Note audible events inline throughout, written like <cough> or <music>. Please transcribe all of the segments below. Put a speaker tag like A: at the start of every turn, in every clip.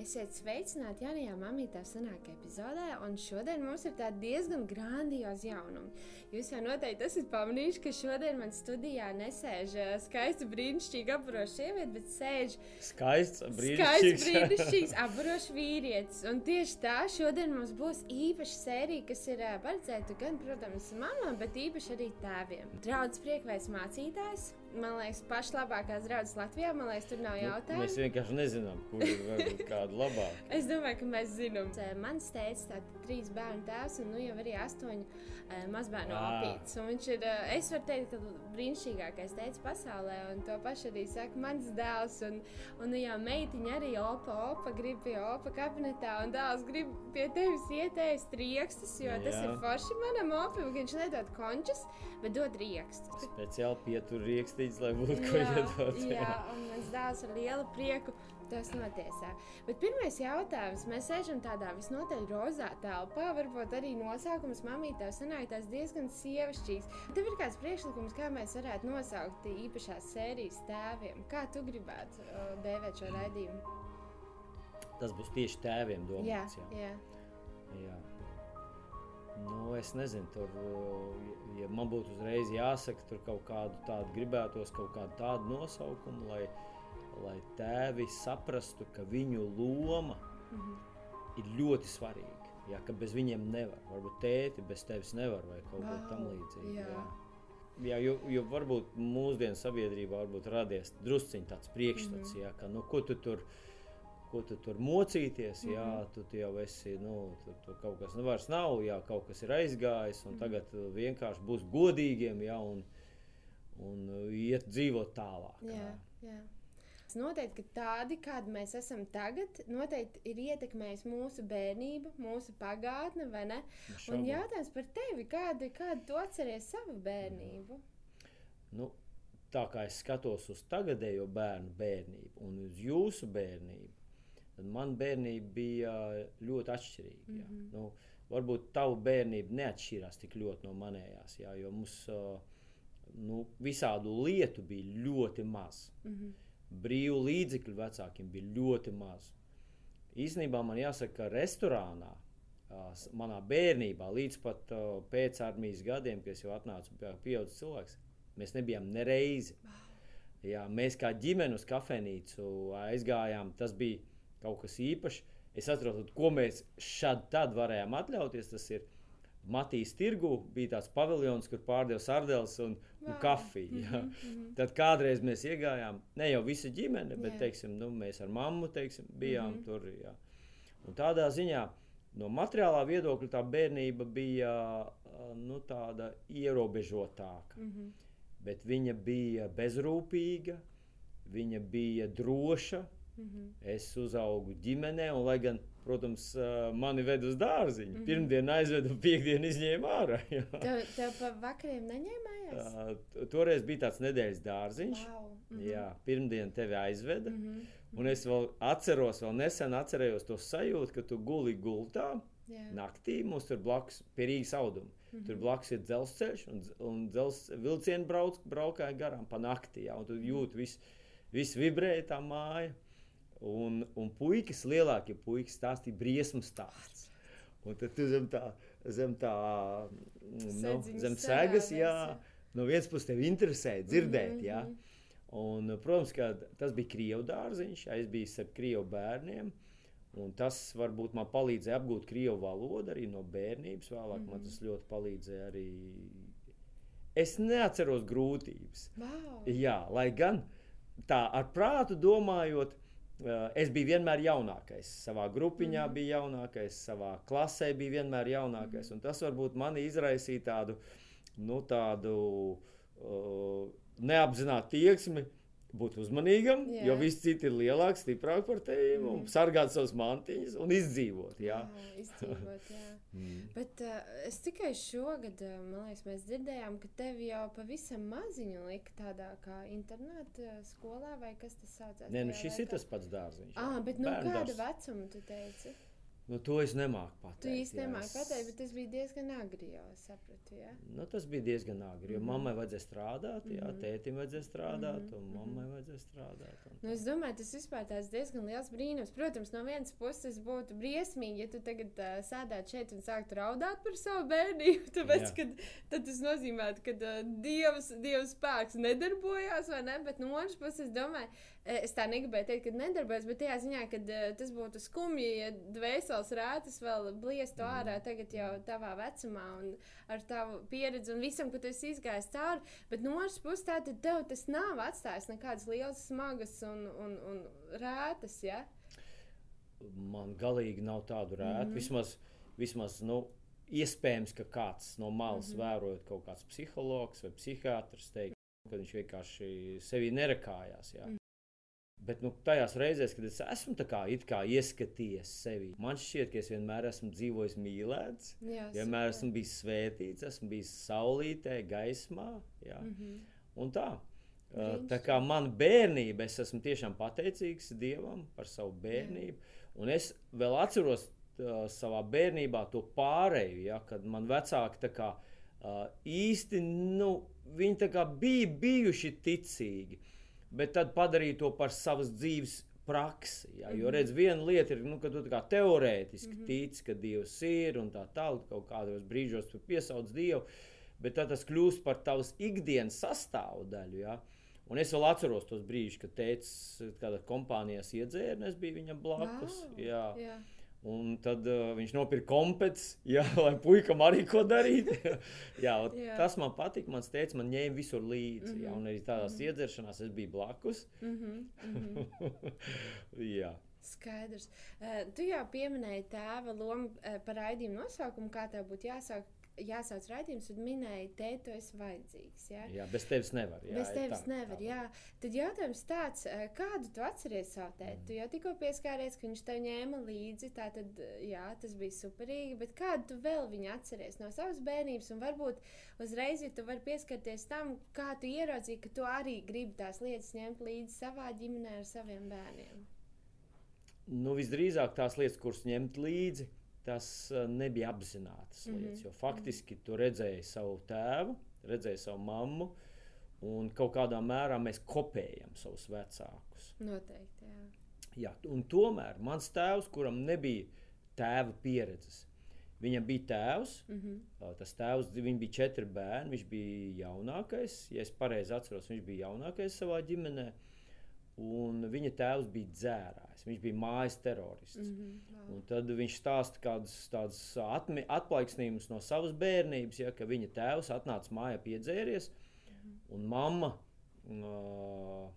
A: Esiet sveicināti jaunajā mamītā sanākā epizodē, un šodien mums ir tāda diezgan grandioza jaunuma. Jūs jau noteikti esat pamanījuši, ka šodien man studijā nesēž ā, skaista brīnišķīga apburoša sieviete, bet sēž
B: Skaists,
A: skaists
B: brīnišķīgs.
A: brīnišķīgs <laughs> apburošs vīrietis. Un tieši tā šodien mums būs īpaša sērija, kas ir ā, paredzēta gan, protams, mamām, bet īpaši arī tēviem. Draudzes priekvēs mācītājs. Man liekas, pašlabākās draudzes Latvijā. Man liekas, tur nav jautājumu.
B: Nu, Mēs vienkārši nezinām, kur ir <laughs> kāda labāka.
A: Es domāju, ka mēs zinām, mans tēvs ir trīs bērnu tēvs, un nu jau arī astoņu uh, mazbērnu apīts. Un Viņš ir, es varu teikt, ka brīnišķīgākais tēvs pasaulē, un to pašu arī saka mans dēls. Un, un nu jau meitiņa arī opa, opa grib pie opa kabinetā, un dēls grib pie tevis ieteikt riekstus, jo tas
B: Jā.
A: ir forši manam opam, ka viņš nedod končus, bet dod riekstus.
B: Speciāli pietur rīkstīts, lai būtu ko iedot.
A: jā, un mans dēls ar lielu prieku tos notiesā. Bet pirmais jautājums. Mēs sēžam tādā visnotaļ rozā telpā. Varbūt arī nosaukums mamītē sanāk tās diezgan sievišķīgs. Tev ir kāds priekšlikums, kā mēs varētu nosaukt īpašās sērijas tēviem? Kā tu gribētu uh, dēvēt šo raidījumu?
B: Tas būs tieši tēviem
A: Jā,
B: domāts. Jā.
A: jā.
B: Jā. Nu, es nezinu, tur, ja man būtu uzreiz jāsaka, tur kaut kādu tādu gribētos, kaut kādu tādu nosaukumu, lai, lai tēvi saprastu, ka viņu loma
A: Mhm.
B: ir ļoti svarīga. Jā, ka bez viņiem nevar. Varbūt tēti bez tevis nevar vai kaut kas
A: Vau,
B: tamlīdzīgs.
A: jā.
B: Jā. Jā, jo, jo varbūt mūsdienu sabiedrībā varbūt radies drusciņš tāds priekšstats, mm -hmm. ka nu, ko tu tur, ko tu tur mocīties, jā,
A: Mhm.
B: tu, tu jau esi, nu, tur, tur kaut kas nu, vairs nav, jā, kaut kas ir aizgājis, un tagad uh, vienkārši būs godīgiem, jā, un, un uh, iet dzīvot tālāk.
A: Jā, jā. Noteikti, ka tādi, kādi mēs esam tagad, noteikti ir ietekmējis mūsu bērnību, mūsu pagātni, vai ne? Un jautājums par tevi, kādu, kādu tu atceries savu bērnību?
B: Nu, tā kā es skatos uz tagadējo bērnu bērnību un uz jūsu bērnību, tad man bērnība bija ļoti atšķirīga. Mm
A: Mhm.
B: -hmm. nu, varbūt tava bērnība neatšķīrās tik ļoti no manējās, jā, jo mums nu, visādu lietu bija ļoti maz.
A: Mm -hmm.
B: Brīvu līdzekļu vecākiem bija ļoti maz. Īsnībā man jāsaka, ka restorānā manā bērnībā, līdz pat uh, pēcārmijas gadiem, kad es jau atnācu pie pieaugušas cilvēks, mēs nebijām nereizi. Jā, mēs kā ģimene uz kafejnīcu aizgājām. Tas bija kaut kas īpašs. Es saprotu, ko mēs šādi tad varējām atļauties. Tas ir Matīs Tirgu, bija tāds paviljons, kur pārdeva sardeles un, un kafiju. Jā.
A: Mhm, mhm.
B: Tad kādreiz mēs iegājām, ne jau visa ģimene, bet
A: Jā.
B: teiksim, nu, mēs ar mammu teiksim, bijām mm. -hmm. tur. Jā. Un tādā ziņā no materiālā viedokļa tā bērnība bija nu, tāda ierobežotāka.
A: Mm -hmm.
B: Bet viņa bija bezrūpīga, viņa bija droša.
A: Mm -hmm.
B: Es uzaugu ģimenē, un, lai gan, protams, mani ved uz dārziņu. Mm. -hmm. Pirmdienā aizvedu, piekdienu izņēmu ārā. <laughs> jā.
A: Tev, tev pa vakariem neņēmājās?
B: T- Toreiz bija tāds nedēļas dārziņš.
A: Wow.
B: Mm -hmm. Jā, pirmdien tevi aizveda. Mm
A: Mm
B: -hmm. Un es vēl atceros, vēl nesen atcerējos to sajūtu, ka tu guli gultā
A: Jā.
B: naktī. Mums tur blakus ir Rīgas auduma. Mm. -hmm. Tur blakus ir dzelzceļš, un, un dzelzs vilcieni brauc, braukāja garām pa naktī. Jā, un tu jūti, viss vis vibrēja tā māja. Un, un puikas, lielākie puikas, stāstīja briesmu stāstus. Un tad tu zem tā, zem tā, nu,
A: Sedziņas
B: zem segas, jā, no vienas puses tevi interesē, dzirdēt,
A: Mhm,
B: jā.
A: mhm.
B: Un, protams, ka tas bija krievu dārziņš, biju starp krievu bērniem. Un tas varbūt man palīdzēja apgūt krievu valodu arī no bērnības. Vēlāk mm -hmm. man tas ļoti palīdzēja arī. Es neatceros grūtības.
A: Wow.
B: Jā, lai gan tā ar prātu domājot, eh, es biju vienmēr jaunākais. Savā grupiņā mm. bija jaunākais, savā klasē bija vienmēr jaunākais. Mm. Tas varbūt mani izraisīja tādu, nu, tādu uh, neapzinātu tieksmi. Būt uzmanīgam,
A: Jā.
B: Jo visi citi ir lielāki, stiprāki par tevi, mm. un sargāt savus mantiņus un izdzīvot. Jā.
A: Jā, izdzīvot, jā. <laughs>
B: Mm.
A: Bet uh, es tikai šogad, uh, man liekas, mēs dzirdējām, ka tevi jau pavisam maziņu lika tādā kā internāta skolā, vai kas tas saucās?
B: Nē, nu šis ir
A: laikā?
B: tas pats dārziņš.
A: Ah, bet nu,
B: dārzs.
A: vecumu tu teici?
B: Nu, to es nemāku pateikt.
A: Tu īsti nemāki pateikt, bet tas bija diezgan agri jau, sapratu, jā.
B: Nu, tas bija diezgan agri. Jo
A: Mhm.
B: mammai vajadzēja strādāt, jā,
A: Mhm.
B: tētim vajadzēja strādāt,
A: Mhm,
B: un
A: mhm.
B: mammai vajadzēja strādāt. Un...
A: Nu, es domāju, tas vispār tāds diezgan liels brīnums. Protams, no vienas puses būtu briesmīgi, ja tu tagad uh, sēdētu šeit un sāktu raudāt par savu bērnību. <laughs> Tāpēc, kad, tad tas nozīmē, ka uh, dievs, dievs spēks nedarbojās, vai ne? Bet no otras puses, es domāju, es tā negribēju teikt, ka nedarbojas, bet tajā ziņā, ka uh, tas būtu skumji, ja dvēseles rētas vēl bliestu
B: Mhm.
A: ārā tagad jau tavā vecumā un ar tavu pieredzi un visam, ko tu esi izgājis cauri. Bet no otras puses, tā tad tev tas nav atstājis nekādas lielas, smagas un, un, un rētas. Ja?
B: Man galīgi nav tādu rētu. Mm. -hmm. Vismaz, vismaz nu, iespējams, ka kāds no malas mm. -hmm. vērojot kaut kāds psihologs vai psihiatrs, teikt, ka viņš vienkārši sevi nerakājās. Jā.
A: Mhm.
B: Bet nu, tajās reizēs, kad es esmu tā kā, kā ieskaties sevi, man šķiet, ka es vienmēr esmu dzīvojis mīlēts.
A: Jā,
B: Vienmēr
A: super.
B: esmu bijis svētīts, esmu bijis saulītē, gaismā. Jā.
A: Mhm.
B: Un tā.
A: Brīnišķīgi.
B: Tā kā man bērnība, es esmu tiešām pateicīgs Dievam par savu bērnību. Un es vēl atceros uh, savā bērnībā to pārēju, ja, kad man vecāki tā kā, uh, īsti nu, viņi tā kā bija bijuši ticīgi, bet tad padarīja to par savas dzīves praksi. Ja, jo,
A: Mhm.
B: redz, viena lieta ir, nu, ka tu teorētiski
A: Mhm.
B: tici, ka Dievs ir un tā tālāk, kaut kādos brīžos tu piesauc Dievu, bet tad tas kļūst par tavas ikdienas sastāvdaļu. Ja? Un es vēl atceros tos brīžus, kad teicis, kādā kompānijās iedzēra, un es biju viņam blakus.
A: Vau,
B: Jā.
A: Jā.
B: Un tad uh, viņš nopirka kompets, <laughs> jā, lai puikam arī ko darīt. <laughs> jā,
A: Jā.
B: tas man patika. Mans teica, man ņēma visur līdzi. Mm -hmm. jā,
A: Mhm,
B: un arī tādās mm
A: mhm.
B: -hmm. iedzeršanās es biju blakus.
A: Mhm. Mhm. <laughs>
B: jā.
A: Skaidrs. Uh, tu jau pieminēji tēva lomu uh, par raidījumu nosaukumu, kā tev būtu jāsāk. Jāsauc raidījums, un minēja, teikt, tu esi vajadzīgs. Ja?
B: jā, bez tevis nevar. Jā,
A: Bez tevis
B: tā,
A: nevar.
B: tā.
A: Jā. Tad jautājums tāds, eh, kādu tu atceries savu tēti?
B: Mhm.
A: Tu jau tikko pieskāries, ka viņš tev ņēma līdzi. Tad, jā, tas bija superīgi. Bet kādu tu vēl viņu atceries no savas bērnības? Un varbūt uzreiz, ja tu vari pieskarties tam, kā tu ieraudzīji, ka tu arī gribi tās lietas ņemt līdzi savā ģimenē ar saviem bērniem.
B: Nu, visdrīzāk tās lietas, kuras ņemt līdzi, tas uh, nebija apzinātas
A: Mhm,
B: lietas. Jo faktiski tu redzēji savu tēvu, redzēji savu mammu, un kaut kādā mērā mēs kopējam savus vecākus.
A: Noteikti. Jā.
B: Jā, un tomēr mans tēvs, kuram nebija tēva pieredzes, viņam bija tēvs.
A: Mhm.
B: Uh, Tas tēvs, viņam bija četri bērni, viņš bija jaunākais. Ja es pareizi atceros, viņš bija jaunākais savā ģimenē. Un viņa tēvs bija dzērājs, viņš bija mājas terorists. Mm.
A: Mhm. Wow.
B: Tad viņš stāsta kādus tādus atplaiksnījumus no savas bērnības, ja, ka viņa tēvs atnāca mājā piedzēries,
A: Mhm.
B: un mamma, uh,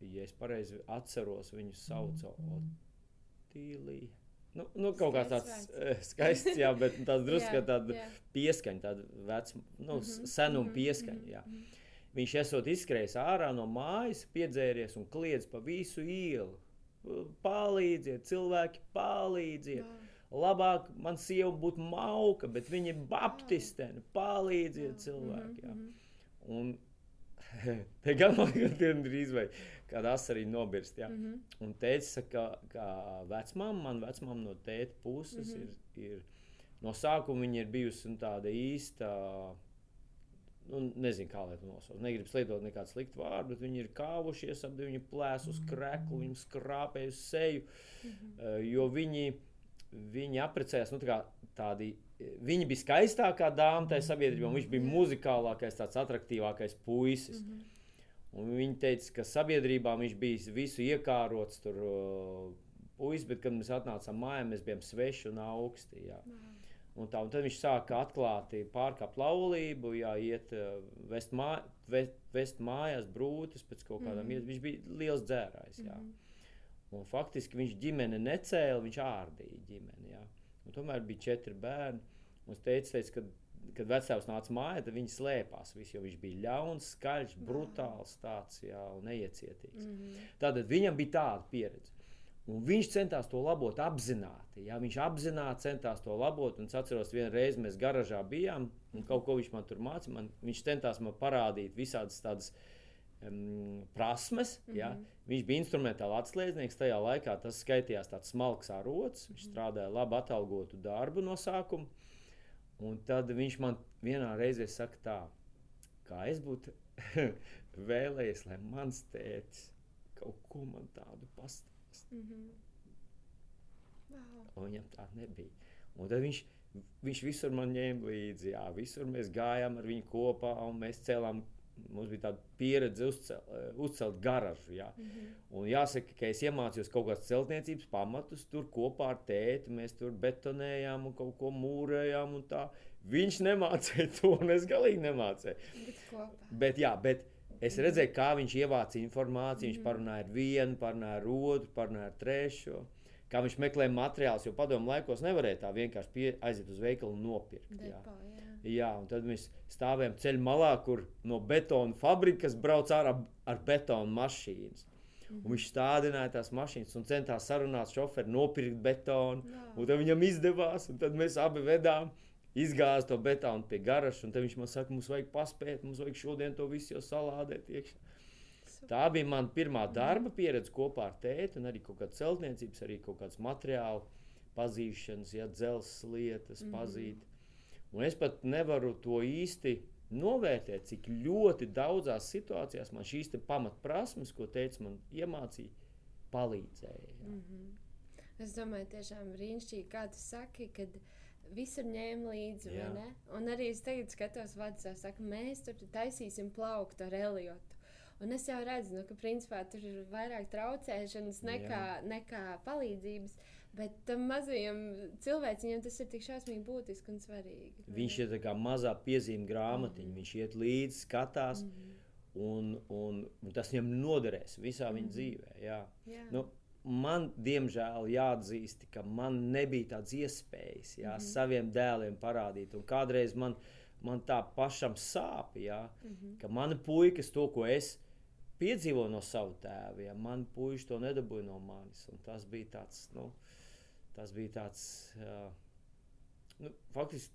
B: ja es pareizi atceros, viņu sauca Otīlija. Nu, nu, kaut kā tāds
A: Skaists
B: jā, bet tāds drusku <laughs> kā tāda pieskaņa, tāda vecuma, nu, mm senuma
A: mhm,
B: pieskaņa.
A: mhm,
B: jā.
A: mhm.
B: Viņš esot izskrējis ārā no mājas, piedzēries un kliedz pa visu ielu. Palīdziet, cilvēki, palīdziet!
A: Wow.
B: Labāk man sieva būtu mauka, bet viņa ir baptistene. Palīdziet, cilvēki. Jā.
A: Mhm,
B: Un <laughs> te gan man ir drīz vai kāda asarī nobirst. Jā.
A: mhm,
B: Un teica, ka, ka vecmāma, man vecmāma no tēta puses mm -hmm. ir, ir no sākuma viņa ir bijusi nu, tāda īsta. Nu, nezinu, kā lai to nosauc. Negribu slēgt nekādu sliktu vārdu, bet viņi ir kāvušies, ap viņu plēsu uz kreklu, viņu skrāpēju seju.
A: mhm.
B: Uh, jo viņi, viņi apprecējās nu, tā tādi. Viņa bija skaistākā dāma tajā sabiedrībā, un viņš bija muzikālākais, tāds attraktīvākais puisis.
A: Mhm.
B: Un viņa teica, ka sabiedrībā viņš bija visu iekārots, tur uh, puisis, bet kad mēs atnācām mājā, mēs bijām sveši un augsti. Jā.
A: Wow.
B: Un tā, un tad viņš sāka atklāti pārkāpt laulību, jā, iet, uh, vest, mā, vest, vest mājās brūces pēc kaut kādām mm. Viņš bija liels dzērājs. Jā.
A: Mhm.
B: Un faktiski viņš ģimeni necēla, viņš ārdīja ģimeni. Jā. Un tomēr bija četri bērni. Un es teicu, teicu kad, kad vecāks nāca mājā, tad viņi slēpās. Visi, jo viņš bija ļauns, skaļš, brutāls tāds, jā, un neiecietīgs.
A: Mhm.
B: Tātad viņam bija tāda pieredze. Un viņš centās to labot apzināti. Jā, viņš apzināti centās to labot. Un es atceros, vienu reizi mēs garažā bijām, un kaut ko viņš man tur mācīja. Man, viņš centās man parādīt visādas tādas um, prasmes. Mm -hmm. ja?
A: Mhm.
B: Viņš bija instrumentāli atslēdznieks. Tajā laikā tas skaitījās tāds smalks ārots. Viņš
A: Mhm.
B: strādāja labi atalgotu darbu no sākuma. Un tad viņš man vienā reizē saka, tā, kā es būtu <laughs> vēlējies, lai mans tēvs kaut ko tādu pastāstītu.
A: Mhm. Wow.
B: Un viņam tā nebija. Un tad viņš, viņš visur man ņēma līdzi. Jā, visur mēs gājām ar viņu kopā un mēs cēlām. Mums bija tāda pieredze uzcel, eh, uzcelt garažu. Jā.
A: Mhm.
B: Un jāsaka, ka es iemācījos kaut kādas celtniecības pamatus. Tur kopā ar tēti mēs tur betonējām un kaut ko mūrējām. Viņš nemācīja to, un es galīgi nemācīju.
A: Bet kopā.
B: Bet, jā, bet es redzēju, kā viņš ievāca informāciju. Viņš parunāja ar vienu, parunāja ar otru, parunāja ar trešo. Kā viņš meklēja materiālus, jo padomu laikos nevarēja tā vienkārši pie, aiziet uz veikalu un nopirkt. Jā.
A: Depo, jā.
B: Jā, un tad mēs stāvējām ceļā malā, kur no betona fabrikas brauc ārā ar betona mašīnas. Un viņš stādināja tās mašīnas un centās sarunāt šoferi, nopirkt betonu. Tad viņam izdevās, un tad mēs abi vedām. Izgāzām to betonu pie garažas, un viņš man saka, mums vajag paspēt, mums vajag šodien to visu jau salādēt. Iekšā. Tā bija mana pirmā darba pieredze kopā ar tēti, un arī kaut kāda celtniecības, arī kaut kādas materiālu pazīšanas, ja dzelzceļa lietas, mm. -hmm. pazīt. Un es pat nevaru to īsti novērtēt, cik ļoti daudzās situācijās man šīs pamatprasmes, ko teica man iemācīja, palīdzēja. jā.
A: Mhm. Es domāju, tiešām brīnišķīgi, kā tu saki, kad visur ņēma līdzi.
B: Jā.
A: Un arī es tagad skatos, Vācijā, saka, mēs tur taisīsim plauktu ar Eliotu. Un es jau redzu, nu, ka principā tur ir vairāk traucēšanas nekā, nekā palīdzības. Bet tam mazajam cilvēciņam tas ir tik šausmīgi būtiski un svarīgi.
B: Viņš ir kā mazā piezīme grāmatiņa,
A: Mhm.
B: viņš iet līdzi, skatās,
A: Mhm.
B: un, un, un tas viņam noderēs visā viņa
A: Mhm.
B: dzīvē. Jā.
A: Jā.
B: Nu, man, diemžēl, jāatzīst, ka man nebija tādas iespējas jā,
A: Mhm.
B: saviem dēliem parādīt. Un kādreiz man, man tā pašam sāp, jā,
A: Mhm.
B: ka mani puikas to, ko es piedzīvoju no sava tēva, jā, man puiši to nedabūja no manis. Un tas bija tāds, nu, tas bija tāds, jā, nu, faktiski.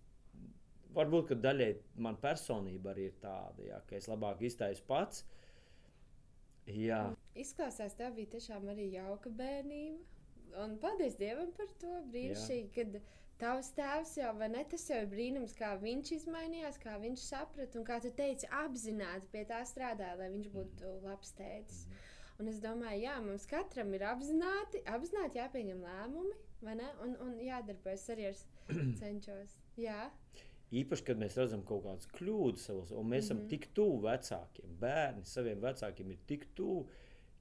B: Varbūt ka daļai man personība arī ir tāda, jā, ka es labāk iztaisu pats. Jā,
A: Izklausās, tā bija tiešām arī jauka bērnība. Un paldies Dievam par to brīnišķīgi, kad tavs tēvs jau, vai ne, tas jau ir brīnums, kā viņš izmainījās, kā viņš saprata un kā tu teici, apzināti pie tā strādāja, lai viņš būtu labs tētis. Un es domāju, jā, mums katram ir apzināti, apzināti jāpieņem lēmumi, vai ne, un, un jādarbojas arī ar <clears throat> cenšos. Jā,
B: Īpaši, kad mēs redzam kaut kādas kļūdas savos, un mēs esam
A: Mhm.
B: tik tuvu vecākiem, bērni saviem vecākiem ir tik tuvu,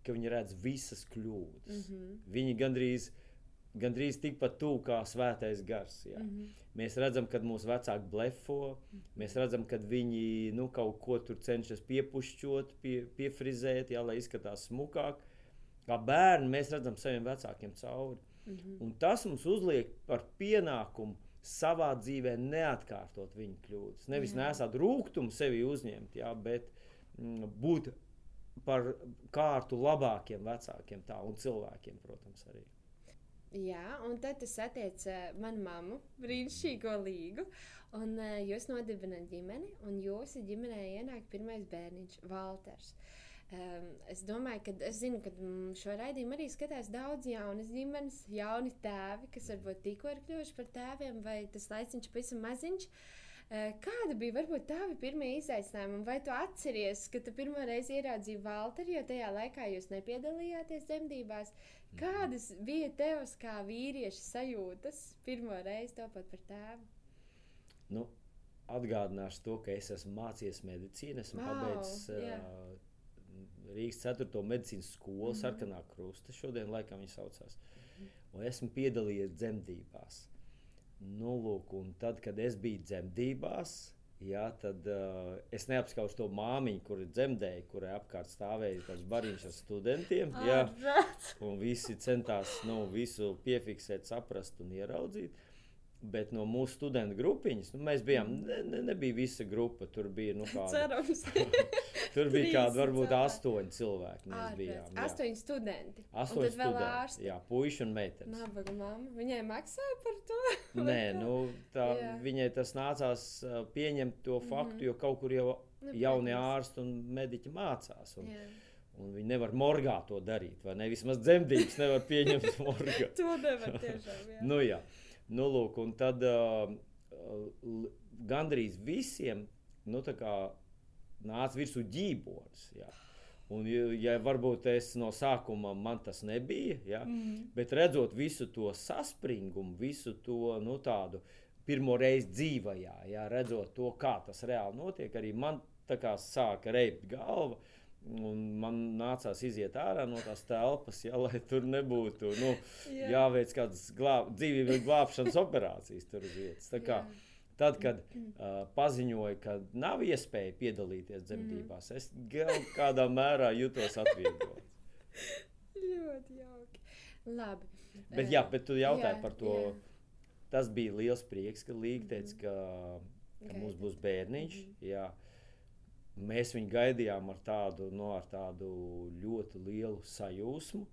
B: ka viņi redz visas kļūdas. Mm
A: mhm,
B: -hmm. Viņi gandrīz, gandrīz tikpat tuvu kā svētais gars. Jā. Mm -hmm.
A: mhm,
B: Mēs redzam, kad mūsu vecāki blefo, mēs redzam, kad viņi nu, kaut ko tur cenšas piepušķot, pie, piefrizēt, jā, lai izskatās smukāk. Kā bērni mēs redzam saviem vecākiem cauri.
A: mhm.
B: Un tas mums uzliek par pienākumu savā dzīvē neatkārtot viņa kļūdas. Nevis
A: Jā.
B: nesāt rūkumu sevi uzņemt, jā, bet mm, būt par kārtu labākiem vecākiem tā, un cilvēkiem, protams, arī.
A: Jā, un tad tas attiec uh, manu mammu, brīnišķīgo līgu. Un uh, jūs nodibināt ģimeni, un jūsu ģimenē ienāk pirmais bērniņš, Walters. Um, es domāju, ka es zinu, ka mm, šo raidījumu arī skatās daudz jaunas ģimenes, jauni tēvi, kas varbūt tikko ir kļuvuši par tēviem, vai tas laiciņš pavisam maziņš. Kāda bija varbūt tavi pirmie izaicinājumi, vai tu atceries, ka tu pirmo reizi ieraudzīji Walteru, jo tajā laikā jūs nepiedalījāties dzemdībās? Kādas bija tevas kā vīrieša sajūtas pirmo reizi topot par tēvu?
B: Nu, atgādināšu to, ka es esmu mācījies medicīnu, esmu
A: Vau,
B: pabeidzis
A: jā.
B: Rīgas 4. medicīnas skolu,
A: Mhm.
B: sarkanā krusta, šodien laikam viņa saucās. Un esmu piedalījies dzemdībās. Nu, lūk, un tad, kad es biju dzemdībās, jā, tad uh, es neapskaužu to māmiņu, kur dzemdēja, kurai apkārt stāvēja tāds bariņš ar studentiem. Jā, un visi centās nu, visu piefiksēt, saprast un ieraudzīt. Bet no mūsu studentu grupiņas nu, mēs bijām. Ne, ne, nebija visa grupa. Tur bija nu, <laughs> kāda,
A: Cerams, <laughs>
B: tur bija kādi varbūt
A: cilvēki.
B: astoņi cilvēki. Mēs bijām.
A: ārprāts.
B: jā.
A: Astoņi studenti.
B: Astoņi
A: un tad vēl
B: studenti.
A: ārsti.
B: Jā, puiši un meitenes.
A: Nabaga mamma. Viņai maksāja par to? <laughs>
B: Nē, nu, tā,
A: Jā.
B: viņai tas nācās pieņemt to faktu,
A: Mhm.
B: jo kaut kur jau
A: Nu,
B: jaunie ārsti un mediķi mācās. Un,
A: Jā.
B: un viņi nevar morgā to darīt, vai ne? Vismaz dzemdības nevar pieņemt morgā.
A: To nevar tiešām. Jā.
B: Nu, jā, nu, lūk, un tad uh, gandrīz visiem nu, nāca virsū ģībonis. Jā. Un, ja, varbūt es no sākuma man tas nebija, ja,
A: Mhm.
B: bet redzot visu to saspringumu, visu to nu, tādu pirmo reizi dzīvē, ja, redzot to, kā tas reāli notiek, arī man tā kā sāka reibt galva. Un man nācās iziet ārā no tās telpas, ja, lai tur nebūtu nu,
A: Jā.
B: jāveic kādas glāb, dzīvības glābšanas operācijas tur vietas. Tā kā, tad, kad uh, paziņoja, ka nav iespēja piedalīties dzemdībās, es kaut kādā mērā jutos atvieglots.
A: Ļoti jauki. Labi.
B: Bet, jā, bet tu jautāji
A: jā,
B: par to.
A: jā.
B: Tas bija liels prieks, ka Līga teica, ka, ka mums
A: Gaidāt.
B: būs bērniņš.
A: Mhm.
B: Jā. Mēs viņu gaidījām ar tādu, no, ar tādu ļoti lielu sajūsmu.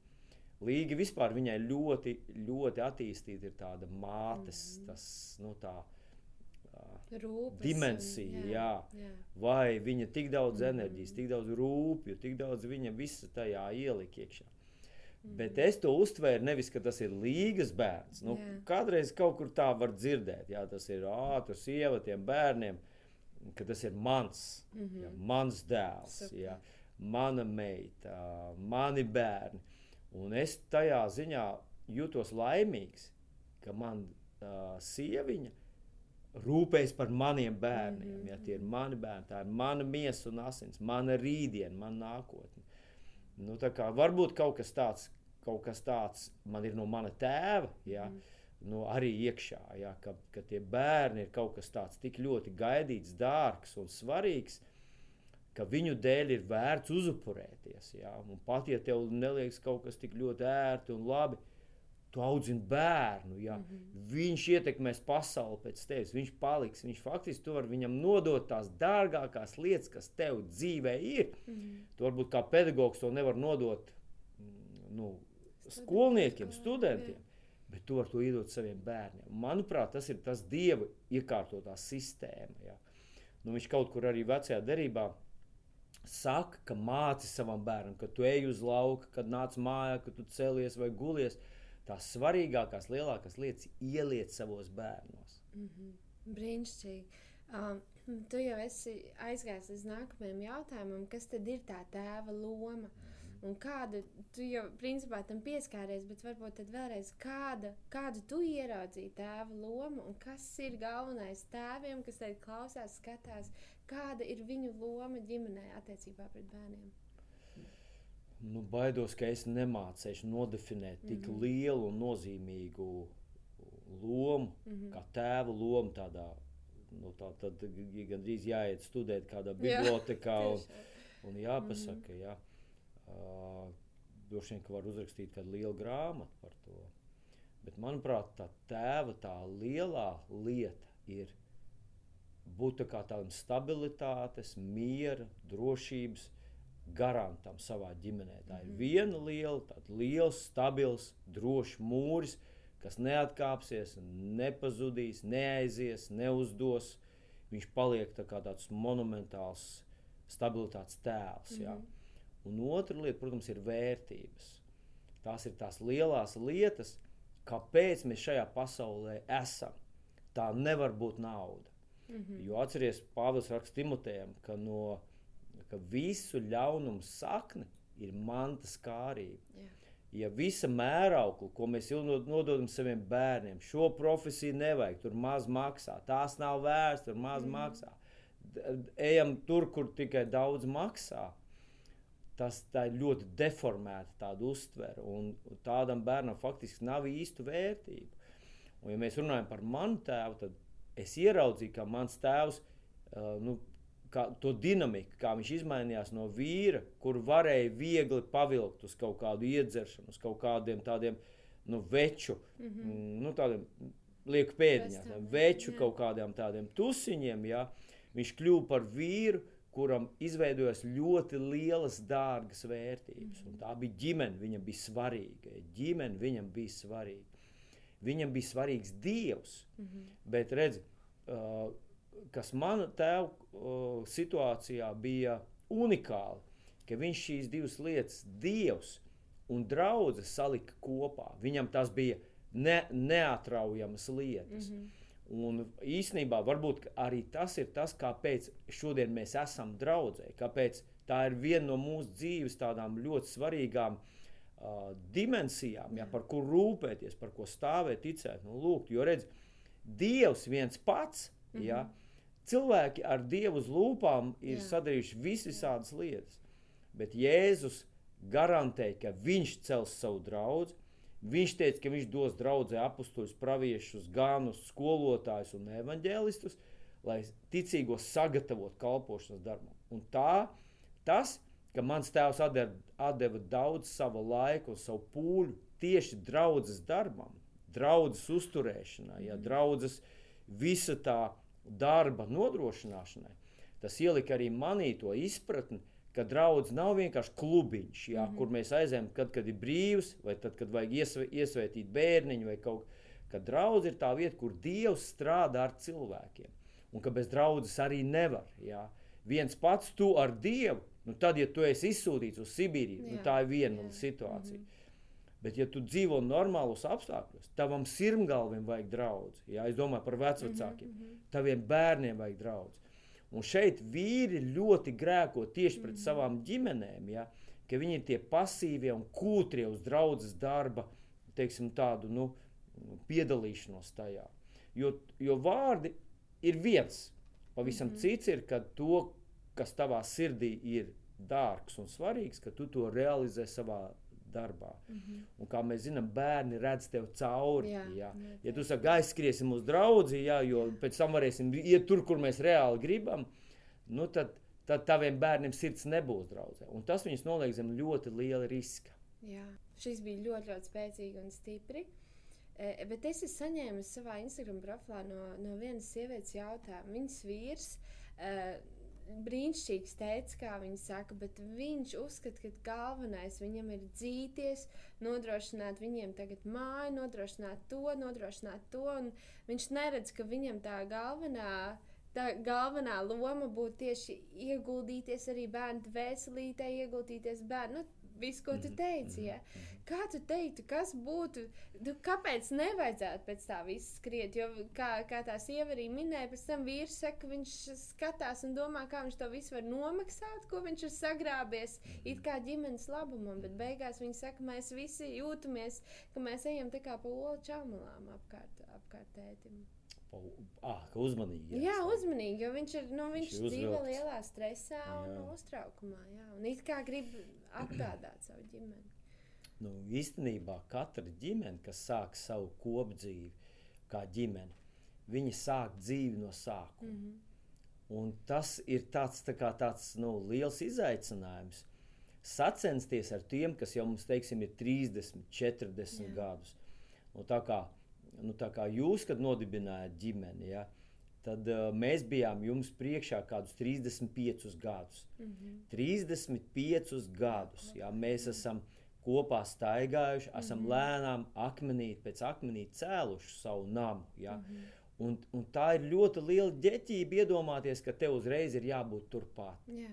B: Līga vispār viņai ļoti, ļoti attīstīta ir tāda mātes,
A: Mhm.
B: tas, nu, tā, ā,
A: Rūpes
B: dimensija,
A: un-
B: jā.
A: jā.
B: vai viņa tik daudz
A: Mhm.
B: enerģijas, tik daudz rūpju, tik daudz viņa visa tajā ielika iekšā.
A: Mhm.
B: Bet es to uztvēru nevis, ka tas ir līgas bērns. Nu,
A: Jā.
B: kādreiz kaut kur tā var dzirdēt, ja tas ir ātrs, sieva tiem bērniem, ka tas ir mans,
A: Mhm.
B: ja, mans dēls,
A: Super.
B: ja, mana meita, mani bērni. Un es tajā ziņā jūtos laimīgs, ka man uh, sieviņa rūpējas par maniem bērniem.
A: Mhm.
B: Ja tie ir mani bērni, tā ir mana miesa un asins, mana rītdiena, mana nākotne. Nu, varbūt kaut kas tāds, kaut kas tāds man ir no mana tēva, ja,
A: Mhm.
B: Nu, arī iekšā, ja, ka, ka tie bērni ir kaut kas tāds tik ļoti gaidīts, dārgs un svarīgs. Ka viņu dēļ ir vērts uzupurēties. Ja? Un pat ja tev neliekas kaut kas tik ļoti ērti un labi, tu audzini bērnu. Ja?
A: Mhm.
B: Viņš ietekmēs pasauli pēc tevis, viņš paliks. Viņš faktiski tu vari viņam nodot tās dārgākās lietas, kas tev dzīvē ir.
A: Mhm.
B: Tu varbūt kā pedagogs to nevar nodot mm, nu, skolniekiem, studentiem, bet tu vari to iedot saviem bērniem. Manuprāt, tas ir tas dieva iekārtotā sistēma. Ja. Nu, viņš kaut kur arī vecajā derībā saka, ka māci savam bērnam, kad tu ej uz lauka, kad nāc mājā, kad tu celies vai gulies. Tās svarīgākās, lielākās lietas ieliec savos bērnos.
A: Mhm. Brīnišķīgi. Um, tu jau esi aizgājis līdz nākamajam jautājumam, kas tad ir tā tēva loma? Un kāda, tu jau principā tam pieskāries, bet varbūt tad vēlreiz, kāda, kādu tu ieraudzīji tēva lomu un kas ir galvenais tēviem, kas te klausās, skatās, kāda ir viņu loma ģimenē attiecībā pret bērniem?
B: Nu, baidos, ka es nemācīšu nodefinēt tik
A: Mhm.
B: lielu un nozīmīgu lomu,
A: Mhm.
B: kā tēva lomu tādā. Nu, tā tad gandrīz jāiet studēt kādā
A: Jā,
B: bibliotekā <laughs> un,
A: Tiešām.
B: un jāpasaka, mm -hmm. jā. Uh, droši vien, ka var uzrakstīt kādu lielu grāmatu par to. Bet, manuprāt, tā tēva tā lielā lieta ir būt tā tādam stabilitātes, miera, drošības garantam savā ģimenē. Tā ir
A: Mhm.
B: viena liela, tāds liels, stabils, drošs mūris, kas neatkāpsies, nepazudīs, neaizies, neuzdos. Viņš paliek tā kā tāds monumentāls stabilitātes tēls. Ja?
A: Mhm.
B: Un otra lieta, protams, ir vērtības. Tās ir tās lielās lietas, kāpēc mēs šajā pasaulē esam. Tā nevar būt nauda.
A: Mhm.
B: Jo atcerieties, Pāvils raksta Timotejam, ka, no, ka visu ļaunumu sakne ir mantas kārība.
A: Jā.
B: Ja visa mēraukla, ko mēs nododam saviem bērniem, šo profesiju nevajag, tur maz maksā, tās nav vērts, tur maz mm. maksā. D- Ejam tur, kur tikai daudz maksā. Tas ir ļoti deformēta tāda uztvere, un tādam bērnam faktiski nav īstu vērtību. Un, ja mēs runājam par manu tēvu, tad es ieraudzīju, ka mans tēvs uh, nu, kā, to dinamiku, kā viņš izmainījās no vīra, kur varēja viegli pavilkt uz kaut kādu iedzeršanu, uz kaut kādiem tādiem nu, veču,
A: Mhm.
B: mm, nu, tādiem lieku pēdiņām, veču
A: jā.
B: kaut kādiem tādiem tusiņiem. Ja? Viņš kļuva par vīru, kuram izveidojas ļoti lielas, dārgas vērtības. Un tā bija ģimene, viņam bija svarīga. Ģimene viņam bija svarīga. Viņam bija svarīgs Dievs.
A: Mhm.
B: Bet redz, uh, kas manā tēva uh, situācijā bija unikāli, ka viņš šīs divas lietas, Dievs un draudzes, salika kopā. Viņam tas bija ne, neatraujamas lietas. Mm -hmm. Un īsnībā varbūt arī tas ir tas, kāpēc šodien mēs esam draudzē, kāpēc tā ir viena no mūsu dzīves tādām ļoti svarīgām uh, dimensijām, ja, par kur rūpēties, par ko stāvēt, ticēt, nu, lūgt. Jo redz, Dievs viens pats, mm -hmm. ja, cilvēki ar Dievu uz lūpām ir Jā. sadarījuši visas lietas, bet Jēzus garantēja, ka Viņš cels savu draugu Viņš teica, ka viņš dos draudzē apstuļus, praviešus, ganus, skolotājus un evaņģēlistus, lai ticīgos sagatavotu kalpošanas darbam. Un tā, tas, ka mans tēvs atdeva daudz sava laika un savu pūļu tieši draudzes darbam, draudzes uzturēšanai, ja, mhm. draudzes visa tā darba nodrošināšanai, tas ielika arī manī to izpratni, ka draugs nav vienkārši klubiņš, jā, mm -hmm. kur mēs aizējām, kad, kad ir brīvs, vai tad, kad vajag iesvē, iesvētīt bērniņu vai kaut ko. Ka draugs ir tā vieta, kur Dievs strādā ar cilvēkiem. Un ka bez draudzes arī nevar. Jā. Viens pats tu ar Dievu, nu tad, ja tu esi izsūtīts uz Sibīriju, nu tā ir viena jā. situācija. Mm -hmm. Bet, ja tu dzīvo normālos apstākļos, tavam sirmgalvim vajag draugu. Es domāju par vecākiem. Mm -hmm. Taviem bērniem vajag draugu. Un šeit vīri ļoti grēko tieši pret mm. savām ģimenēm, ja, ka viņi ir tie pasīvie un kūtrie uz draudzes darba, teiksim, tādu nu, piedalīšanos tajā. Jo, jo vārdi ir viens, pavisam mm -hmm. cits ir, kad to, kas tavā sirdī ir dārgs un svarīgs, ka tu to realizē savā darbā. Mm -hmm. Un, kā mēs zinām, bērni redz tev cauri. Jā, jā. Ja tu saki, aizskriesim uz draugu, jā, jo pēc tam varēsim iet tur, kur mēs reāli gribam, nu tad, tad taviem bērniem sirds nebūs draudzē. Un tas viņus noliek zem ļoti liela riska.
A: Jā, šis bija ļoti, ļoti spēcīgi un stipri. E, bet es esmu saņēmis savā Instagram profilā no, no vienas sievietes jautājumu. Viņas vīrs e, brīnišķīgs teica, kā viņi saka, bet viņš uzskata, ka galvenais viņam ir dzīties, nodrošināt viņiem tagad māju, nodrošināt to, nodrošināt to, viņš neredz, ka viņam tā galvenā. Tā galvenā loma būtu tieši ieguldīties arī bērnu veselītē, ieguldīties bērnu. Nu, visu, ko tu mhm, teici. Ja? Mhm. Kā tu teiktu, kas būtu, tu, kāpēc nevajadzētu pēc tā viss skriet? Jo, kā, kā tā sieva arī minēja, pēc tam vīrs saka, ka viņš skatās un domā, kā viņš to visu var nomaksāt, ko viņš ir sagrābies, mhm. it kā ģimenes labumam, bet beigās viņi saka, mēs visi jūtamies, ka mēs ejam tā kā pa olu čamalām apkārt, apkārt tētim.
B: Ah, uzmanīgi.
A: Jā, jā uzmanīgi, jo viņš ir nu, viņš viņš dzīvo lielā stresā un jā. uztraukumā. Jā, un it kā grib apgādāt savu ģimeni.
B: Nu, īstenībā katra ģimene, kas sāk savu kopdzīvi, kā ģimene, viņi sāk dzīvi no sākuma. Mm -hmm. Un tas ir tāds, tā kā, tāds nu, liels izaicinājums. Sacensties ar tiem, kas jau mums teiksim, ir 30, 40 Jā. gadus. Nu, tā, kā, nu, tā kā jūs, kad nodibinājāt ģimeni, ja, tad uh, mēs bijām jums priekšā kādus 35 gadus. Mm -hmm. 35 gadus ja, mēs esam kopā staigājuši, esam mm -hmm. lēnām akmenīt pēc akmenīt cēluši savu namu. Ja. Mm -hmm. Un, un tā ir ļoti liela ģeķība iedomāties, ka tev uzreiz ir jābūt turpat. Yeah.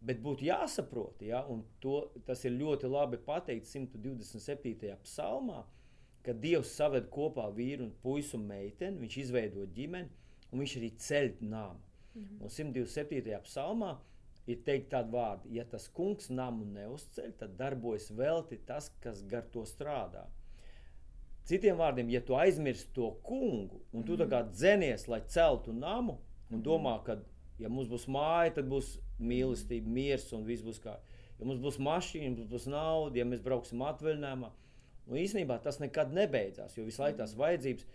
B: Bet būtu jāsaprot, ja, un to, tas ir ļoti labi pateikts 127. psalmā, ka Dievs saved kopā vīru un puisu un meiteni, viņš izveido ģimeni, un viņš arī ceļ nāmu. Mm -hmm. Un 127. psalmā ir teikt tādu vārdu, ja tas kungs namu neuzceļ, tad darbojas velti tas, kas gar to strādā. Citiem vārdiem, ja tu aizmirsti to kungu un tu mm -hmm. dzenies, lai celtu namu un mhm. domā, ka, ja mums būs māja, tad būs mīlestība, miers un viss būs kā. Ja mums būs mašīna, mums būs nauda, ja mēs brauksim atvaļinājumā, nu īsnībā tas nekad nebeidzās, jo visu laiku tās mhm. vajadzības,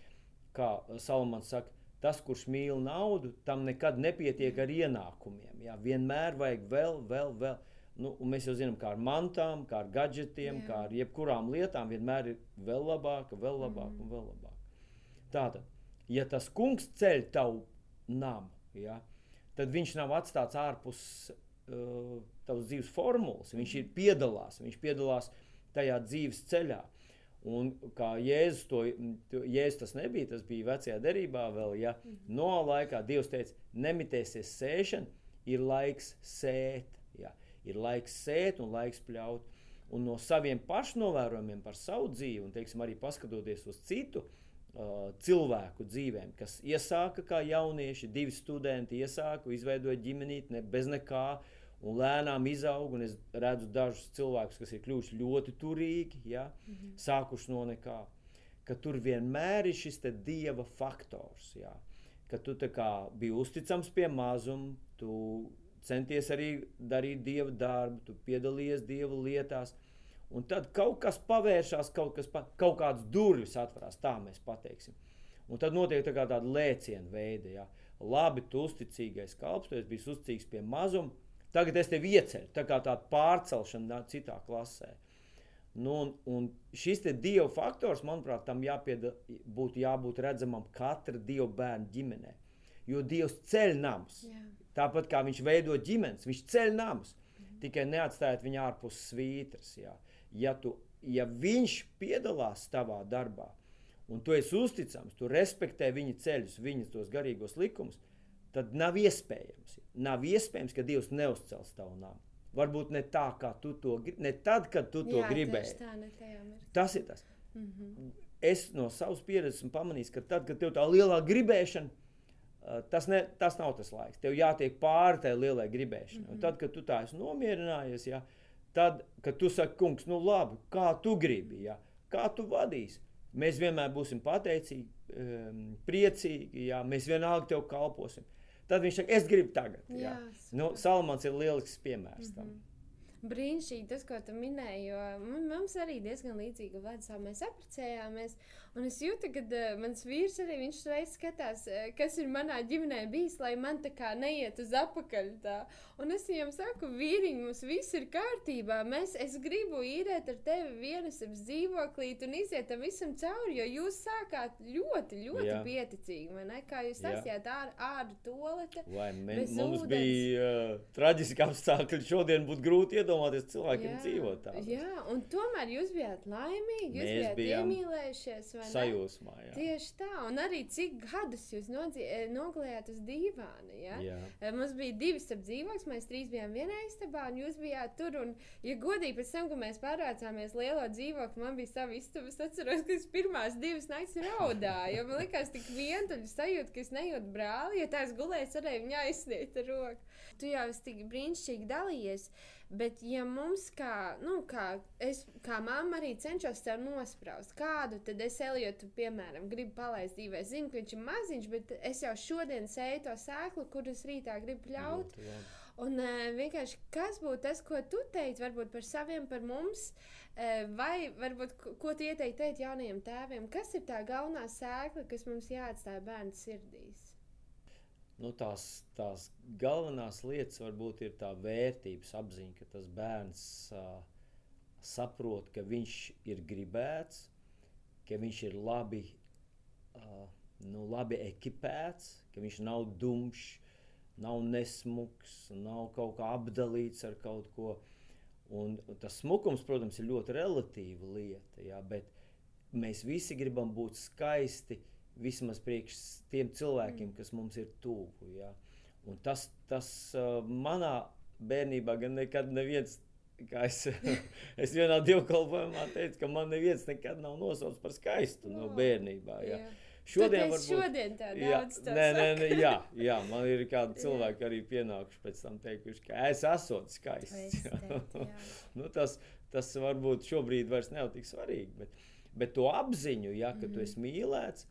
B: kā Salamans saka, tas, kurš mīl naudu, tam nekad nepietiek ar ienākumiem. Jā, vienmēr vajag vēl, vēl, vēl. Nu, mēs jau zinām, kā ar mantām, kā ar gadgetiem, Jā. kā ar jebkurām lietām, vienmēr ir vēl labāk, vēl labāk mm. un vēl labāk. Tātad, ja tas kungs ceļ tavu namu, ja, tad viņš nav atstāts ārpus uh, tavas dzīves formulas. Viņš ir piedalās, viņš piedalās tajā dzīves ceļā. Un kā Jēzus to, Jēzus tas nebija, tas bija vecajā derībā vēl, ja? No laikā Dievs teica, nemitēsies sēšana, ir laiks sēt, ja, ir laiks sēt un laiks pļaut. Un no saviem pašnovērojumiem par savu dzīvi, un teiksim, arī paskatoties uz citu uh, cilvēku dzīvēm, kas iesāka kā jaunieši, divi studenti iesāka, izveidoja ģimenīti ne, bez nekā, un lēnām izaug. Un es redzu dažus cilvēkus, kas ir kļuvuši ļoti turīgi, ja, mm -hmm. sākuši no nekā. Ka tur vienmēr ir šis dieva faktors. Ja, ka tu biji uzticams pie mazuma, tu centies arī darīt dieva darbu, tu piedalījies dieva lietās. Un tad kaut kas pavēršās, kaut, kas pa, kaut kādas durvis atverās, tā mēs pateiksim. Un tad notiek tā tāda lēciena veida. Ja. Labi, tu uzticīgais kalps, tu esi bijis uzticīgs pie mazuma, Tagad es tevi ieceļu, tā kā tāda pārcelšana citā klasē. Nu, un, un šis dieva faktors, manuprāt, tam jāpieda, būtu jābūt redzamam katra dieva bērna ģimenē. Jo Dievs ceļ namus. Jā. Tāpat kā viņš veido ģimenes, viņš ceļ namus. Mhm. Tikai neatstājiet viņu ārpus svītras. Jā. Ja, tu, ja viņš piedalās tavā darbā, un tu esi uzticams, tu respektē viņa ceļus, viņas tos garīgos likumus, tad nav iespējams. Nav iespējams, ka Dievs neuzcels tavu nāmu. Varbūt ne tā, kā tu to gribi, ne tad, kad tu to
A: Jā,
B: gribēji.
A: Tā,
B: tas ir tas.
A: Mm -hmm.
B: Es no savas pieredzes esmu pamanījis, ka tad, kad tev tā lielā gribēšana, tas, ne, tas nav tas laiks. Tev jātiek pāri tai lielai gribēšanai. Mm -hmm. Tad, kad tu tā esi nomierinājies, ja, tad, kad tu saki, kungs, nu labi, kā tu gribi, ja, kā tu vadīsi, mēs vienmēr būsim pateicīgi, um, priecīgi, ja, mēs vienalga tev kalposim. Tad viņš saka, es gribu tagad. Jā, jā. Nu, Salmans ir lielisks piemērs tam. Mm -hmm.
A: Brīnišķīgi tas, ko tu minēji, jo mums arī diezgan līdzīga vecā mēs apprecējāmies. Un es jūtu, ka uh, mans vīrs arī viņš reiz skatās, uh, kas ir manā ģimenē bijis, lai man tā kā neiet uz apakaļ. Tā. Un es viņam saku, vīriņ, mums viss ir kārtībā. Mēs, es gribu īrēt ar tevi vienas dzīvoklīt un iziet tam visam cauri, jo jūs sākāt ļoti, ļoti Jā. pieticīgi. Ne? Kā jūs sasījāt ār, āru tolete.
B: Vai men, mums ūdens. bija uh, traģiski apstākļi. Šodien būtu grūti iedomāties cilvēkiem Jā. dzīvot tādā.
A: Jā, un tomēr jūs bijāt laimīgi, jūs Mēs bijāt iemīlējušies
B: sajūsmā. Jā.
A: Tieši tā, un arī cik gadus jūs eh, nogulējāt uz dīvāna. Ja? Jā. Eh, mums bija divi starp dzīvokļus, mēs trīs bijām vienā istabā, un jūs bijāt tur. Un, ja godīgi pēc tam, kad mēs pārvācāmies lielo dzīvokli, man bija sava istaba. Es atceros, ka es pirmās divas naktis raudāju, jo man likās tik vientuļi sajūta, ka es nejūtu brāli, jo tā es gulēju, varēju viņu aizsniegt ar roku. Tu jau esi tik brīnišķīgi dalījies. Bet, ja mums, kā, nu, kā, es, kā mamma, arī cenšos tev nospraust, kādu tad es Eliotu, piemēram, gribu palaist dzīvē, zinu, ka viņš ir maziņš, bet es jau šodien sēju to sēklu, kuras rītā gribu pļaut. Jā, jā. Un uh, vienkārši kas būtu tas, ko tu teici, varbūt par saviem, par mums, uh, vai varbūt ko tu ieteiktu teikt jaunajiem tēviem? Kas ir tā galvenā sēkla, kas mums jāatstāj bērnu sirdīs?
B: Nu, tās, tās galvenās lietas varbūt ir tā vērtības apziņa, ka tas bērns uh, saprot, ka viņš ir gribēts, ka viņš ir labi, uh, nu, labi ekipēts, ka viņš nav dumšs, nav nesmuks, nav kaut kā apdalīts ar kaut ko. Un, tas smukums, protams, ir ļoti relatīva lieta, jā, bet mēs visi gribam būt skaisti, vismaz priekš tiem cilvēkiem, mm. kas mums ir tuvu. Ja? Un tas, tas uh, manā bērnībā gan nekad neviens. Es, <laughs> es vienā dievkalpojumā teicu, ka man neviens nekad nav nosaucis par skaistu no, no oh, bērnībā. Ja.
A: Yeah. Šodien, varbūt, šodien tā jā,
B: nē, nē, nē, jā, jā, man ir kādi <laughs> cilvēki arī pienākuši pēc tam teikuši, ka es esmu skaists. Teikt, <laughs> nu, tas, tas varbūt šobrīd vairs nav tik svarīgi, bet, bet to apziņu, ja, ka mm. tu esi mīlēts,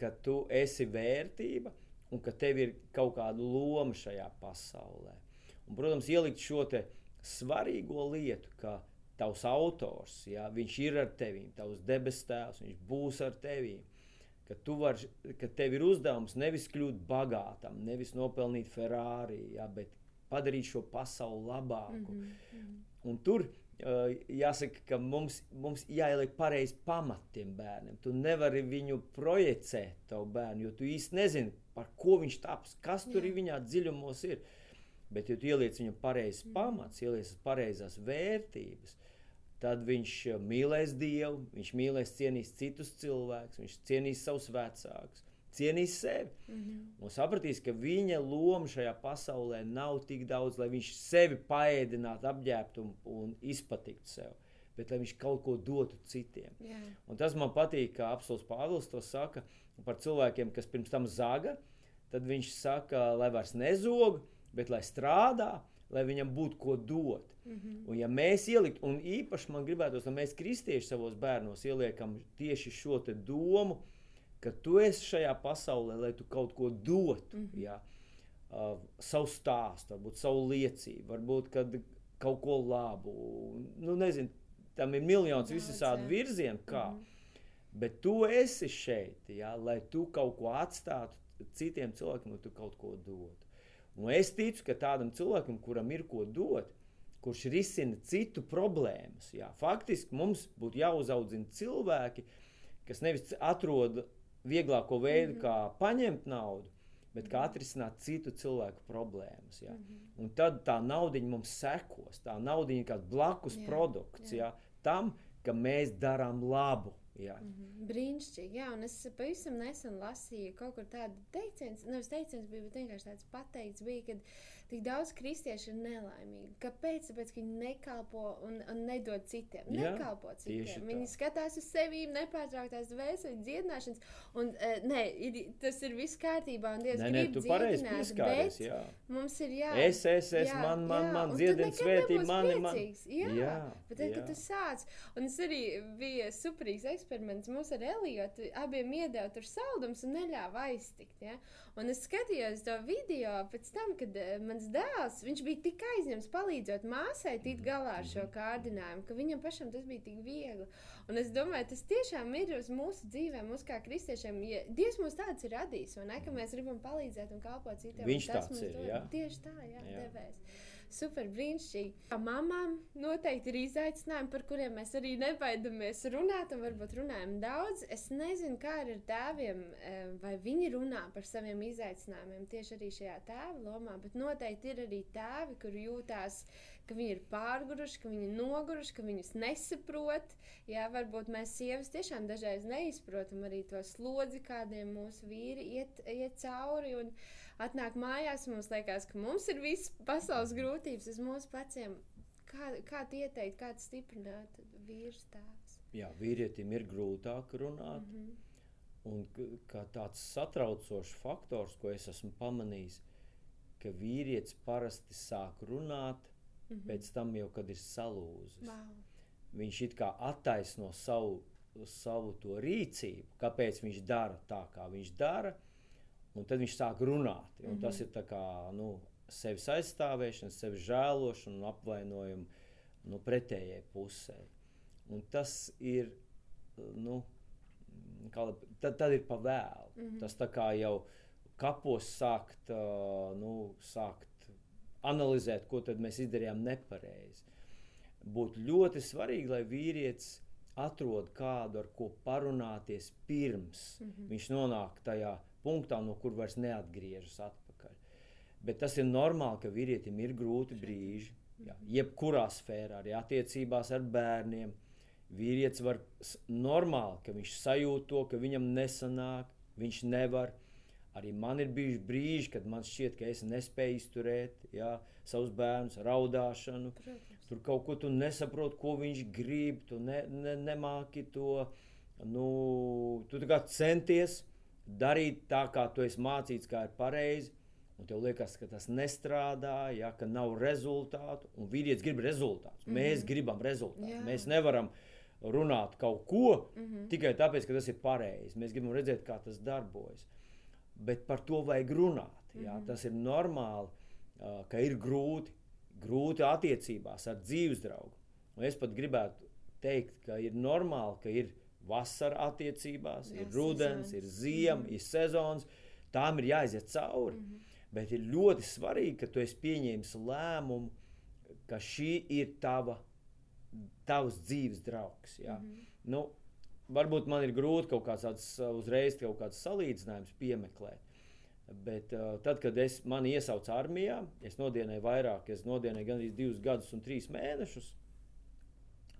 B: ka tu esi vērtība un ka tev ir kaut kāda loma šajā pasaulē. Un, protams, ielikt šo svarīgo lietu, ka tavs autors, ja, viņš ir ar tevi, tavs debesu tēvs, viņš būs ar tevi. Ka, var, ka tev ir uzdevums nevis kļūt bagātam, nevis nopelnīt Ferrari, ja, bet padarīt šo pasauli labāku. Mm -hmm. Un tur jāsaka, ka mums, mums jāieliek pareizi pamatiem bērniem. Tu nevari viņu projicēt, tavu bērnu, jo tu īsti nezini, par ko viņš taps, kas tur Jā. viņā dziļumos ir. Bet, ja tu ieliec viņam pareizes mm. pamats, ieliec pareizās vērtības, tad viņš mīlēs Dievu, viņš mīlēs, cienīs citus cilvēkus, viņš cienīs savus vecākus, cienīs sevi. Mm -hmm. Un sapratīs, ka viņa loma šajā pasaulē nav tik daudz, lai viņš sevi paēdinātu, apģērbtu un, un izpatiktu sev. Bet lai viņš kaut ko dotu citiem. Un tas man patīk, kā apelsīns Pāvils to saka par cilvēkiem, kas pirms tam zaga. Tad viņš saka, lai vairs nezog, bet lai strādā, lai viņam būtu ko dot. Mm -hmm. Un, ja mēs ieliktu, un īpaši man gribētos, lai mēs kristieši savos bērnos ieliekam tieši šo domu, ka tu esi šajā pasaulē, lai tu kaut ko dotu. Mm -hmm. ja? uh, savu stāstu, varbūt savu liecību, varbūt kaut ko labu. Nu, nezinu, tam ir miljonus visādi virzieni, kā. Mm -hmm. Bet tu esi šeit, ja? lai tu kaut ko atstātu citiem cilvēkiem, lai tu kaut ko dotu. Un es ticu, ka tādam cilvēkam, kuram ir ko dot, kurš risina citu problēmas, jā, faktiski mums būtu jāuzaudzina cilvēki, kas nevis atrod vieglāko veidu, mm -hmm. kā paņemt naudu, bet kā atrisināt citu cilvēku problēmas. Ja? Mm -hmm. Un tad tā nauda mums sekos. Tā nauda ir kā blakus jā, produkts jā. Ja? tam, ka mēs darām labu. Jā. Mm
A: -hmm. Brīnišķīgi. Jā, un es pavisam nesen lasīju kaut kur tādu teicienu, nevis teiciens bija, bet vienkārši tāds pateikts bija, kad tik daudz kristiešu ir nelaimīgi. Kāpēc? Tāpēc, ka viņi nekalpo un, un nedod citiem. Jā, nekalpo citiem. Viņi skatās uz sevi, nepārtrauktās dvēseles dziedināšanas. Un, uh, nē, ir, tas ir viss kārtībā. Un Dievs nē, nē,
B: tu pareizi pieskāries.
A: Mums ir jā.
B: Es, es, es, jā, man, man, jā. man dziedina svētība, mani, man.
A: Jā, jā, bet tad, jā. kad tu sāc, un tas arī bija superīgs eksperiments, mums ar Eliotu abiem iedēja tur saldums un neļāva aiztikt. Ja? Un es skatījos to video pēc tam, kad uh, mans dēls bija tik aizņemts palīdzot māsai tikt galā ar šo mhm. kārdinājumu, ka viņam pašam tas bija tik viegli. Un es domāju, tas tiešām ir uz mūsu dzīvēm, mums kā kristiešiem. Ja Dievs mums tāds ir radījis, un ne, ka mēs gribam palīdzēt un kalpot citiem.
B: Viņš tāds ir. Jā.
A: Tieši tā, jā, jā. devēs super brīnišķīgi. Mamām noteikti ir izaicinājumi, par kuriem mēs arī nebaidamies runāt, un varbūt runājam daudz. Es nezinu, kā ar tēviem, eh, vai viņi runā par saviem izaicinājumiem tieši arī šajā tēva lomā, bet noteikti ir arī tēvi, kur jūtās, ka viņi ir pārguruši, ka viņi ir noguruši, ka viņus nesaprot. Jā, varbūt mēs sievas tiešām dažreiz neizprotam arī to slodzi, kādiem mūsu vīri iet, iet cauri. Un, uh, atnāk mājās, mums liekas, ka mums ir viss pasaules grūtības uz mūsu pleciem. Kā, kā ieteikt, kā stiprināt vīru tēvs?
B: Jā, vīrietim ir grūtāk runāt. Mm -hmm. Un kā tāds satraucošs faktors, ko es esmu pamanījis, ka vīrietis parasti sāk runāt mm -hmm. pēc tam, jau, kad ir salūzis.
A: Wow.
B: Viņš it kā attaisno savu, savu to rīcību, kāpēc viņš dara tā, kā viņš dara. Un tad viņš sāk runāt. Mm -hmm. Tas ir kā, nu, sevis aizstāvēšana, sevis žēlošana un apvainojuma nu, pretējai pusē. Un tas ir, nu, kā, tad, tad ir pa vēlu. Mm -hmm. Tas jau kapos sākt, nu, sākt analizēt, ko mēs izdarījām nepareizi. Būtu ļoti svarīgi, lai vīrietis atrod kādu, ar ko parunāties pirms mm -hmm. viņš nonāk tajā punktā, no kur vairs neatgriežas atpakaļ. Bet tas ir normāli, ka vīrietim ir grūti brīži. Jā, jebkurā sfērā, arī attiecībās ar bērniem. Vīrietis var normāli, ka viņš sajūt to, ka viņam nesanāk, viņš nevar. Arī man ir bijuši brīži, kad man šķiet, ka es nespēju izturēt jā, savus bērnus, raudāšanu. Protams. Tur kaut ko tu nesaproti, ko viņš grib, tu ne, ne, nemāki to. Nu, tu centies, darīt tā, kā tu esi mācīts, kā ir pareizi. Un tev liekas, ka tas nestrādā, ja, ka nav rezultātu. Un vīrietis grib rezultātu. Mm -hmm. Mēs gribam rezultātu. Jā. Mēs nevaram runāt kaut ko mm -hmm. tikai tāpēc, ka tas ir pareizi. Mēs gribam redzēt, kā tas darbojas. Bet par to vajag runāt. Ja. Mm -hmm. Tas ir normāli, ka ir grūti, grūti attiecībās ar dzīves draugu. Un es pat gribētu teikt, ka ir normāli, ka ir ielikumi vasara attiecībās, Jā, ir rudens, sezons. ir ziema, mm -hmm. ir sezonas. Tām ir jāiziet cauri. Mm -hmm. Bet ir ļoti svarīgi, ka tu esi pieņēmis lēmumu, ka šī ir tava, tavs dzīves draugs. Ja? Mm -hmm. nu, varbūt man ir grūti kaut kāds tāds, uzreiz kaut kāds salīdzinājums piemeklēt. Bet uh, tad, kad es mani iesaucu armijā, es nodienēju vairāk, es nodienēju gandrīz divus gadus un trīs mēnešus.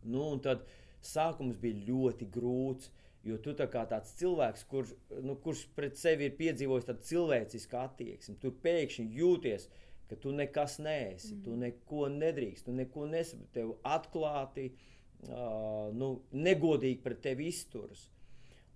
B: Nu, un tad sākums bija ļoti grūts. Jo tu tā kā tāds cilvēks, kur, nu, kurš pret sevi ir piedzīvojis tādu cilvēcisku attieksmi, tu pēkšņi jūties, ka tu nekas neesi, mm. tu neko nedrīkst, tu neko nesaproti, tev atklāti, uh, nu, negodīgi pret tevi izturas.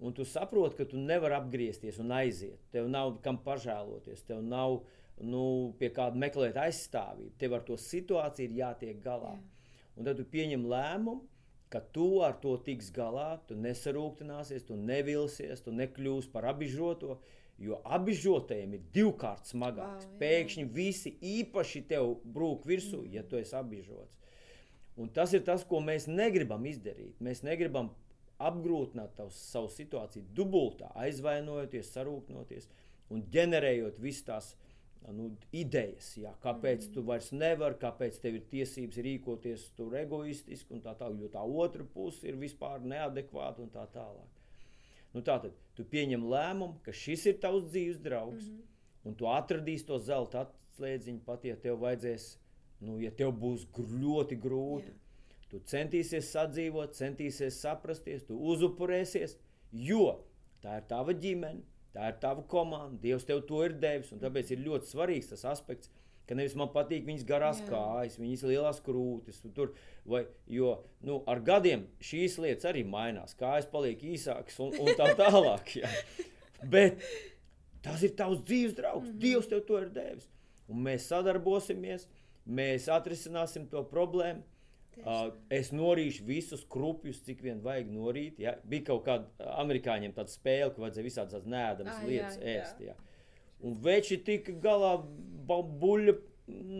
B: Un tu saproti, ka tu nevari apgriezties un aiziet. Tev nav kam pažēloties, tev nav nu, pie kāda meklēt aizstāvību. Tev ar to situāciju ir jātiek galā. Jā. Un tad tu pieņem lēmumu ka tu ar to tiks galā, tu nesarūktināsies, tu nevilsies, tu nekļūsi par apbižoto. Jo apbižotajiem ir divkārt smagāks. Wow. Pēkšņi visi īpaši tev brūk virsū, mm. ja tu esi apbižots. Un tas ir tas, ko mēs negribam izdarīt. Mēs negribam apgrūtināt tavu, savu situāciju dubultā, aizvainojoties, sarūknoties un ģenerējot visas tās nu, idejas, jā, kāpēc mm. tu vairs nevari, kāpēc tev ir tiesības rīkoties tur egoistiski un tā tālāk, jo tā otra puse ir vispār neadekvāta un tā tālāk. Nu, tātad tu pieņem lēmumu, ka šis ir tavs dzīves draugs, mm -hmm. un tu atradīsi to zelta atslēdziņu pat, ja tev vajadzēs, nu, ja tev būs ļoti grūti. Jā. Tu centīsies sadzīvot, centīsies saprasties, tu uzupurēsies, jo tā ir tava ģimene Tā ir tava komanda, Dievs tev to ir devis. Tāpēc ir ļoti svarīgs tas aspekts, ka nevis man patīk viņas garās Jā. kājas, viņas lielās krūtis. Tur, vai, jo nu, ar gadiem šīs lietas arī mainās. Kājas paliek īsākas un, un tā <laughs> tālāk. Jā. Bet tas ir tavs dzīves draugs. Mm -hmm. Dievs tev to ir devis. Un mēs sadarbosimies, mēs atrisināsim to problēmu. Uh, es norīšu visus krupjus, cik vien vajag norīt. Ja? Bija kaut kāda amerikāņiem tāda spēle, ka vajadzēja visādas tādas nēdamas ah, lietas jā, ēst. Jā. Ja? Un veči tika galā buļļa,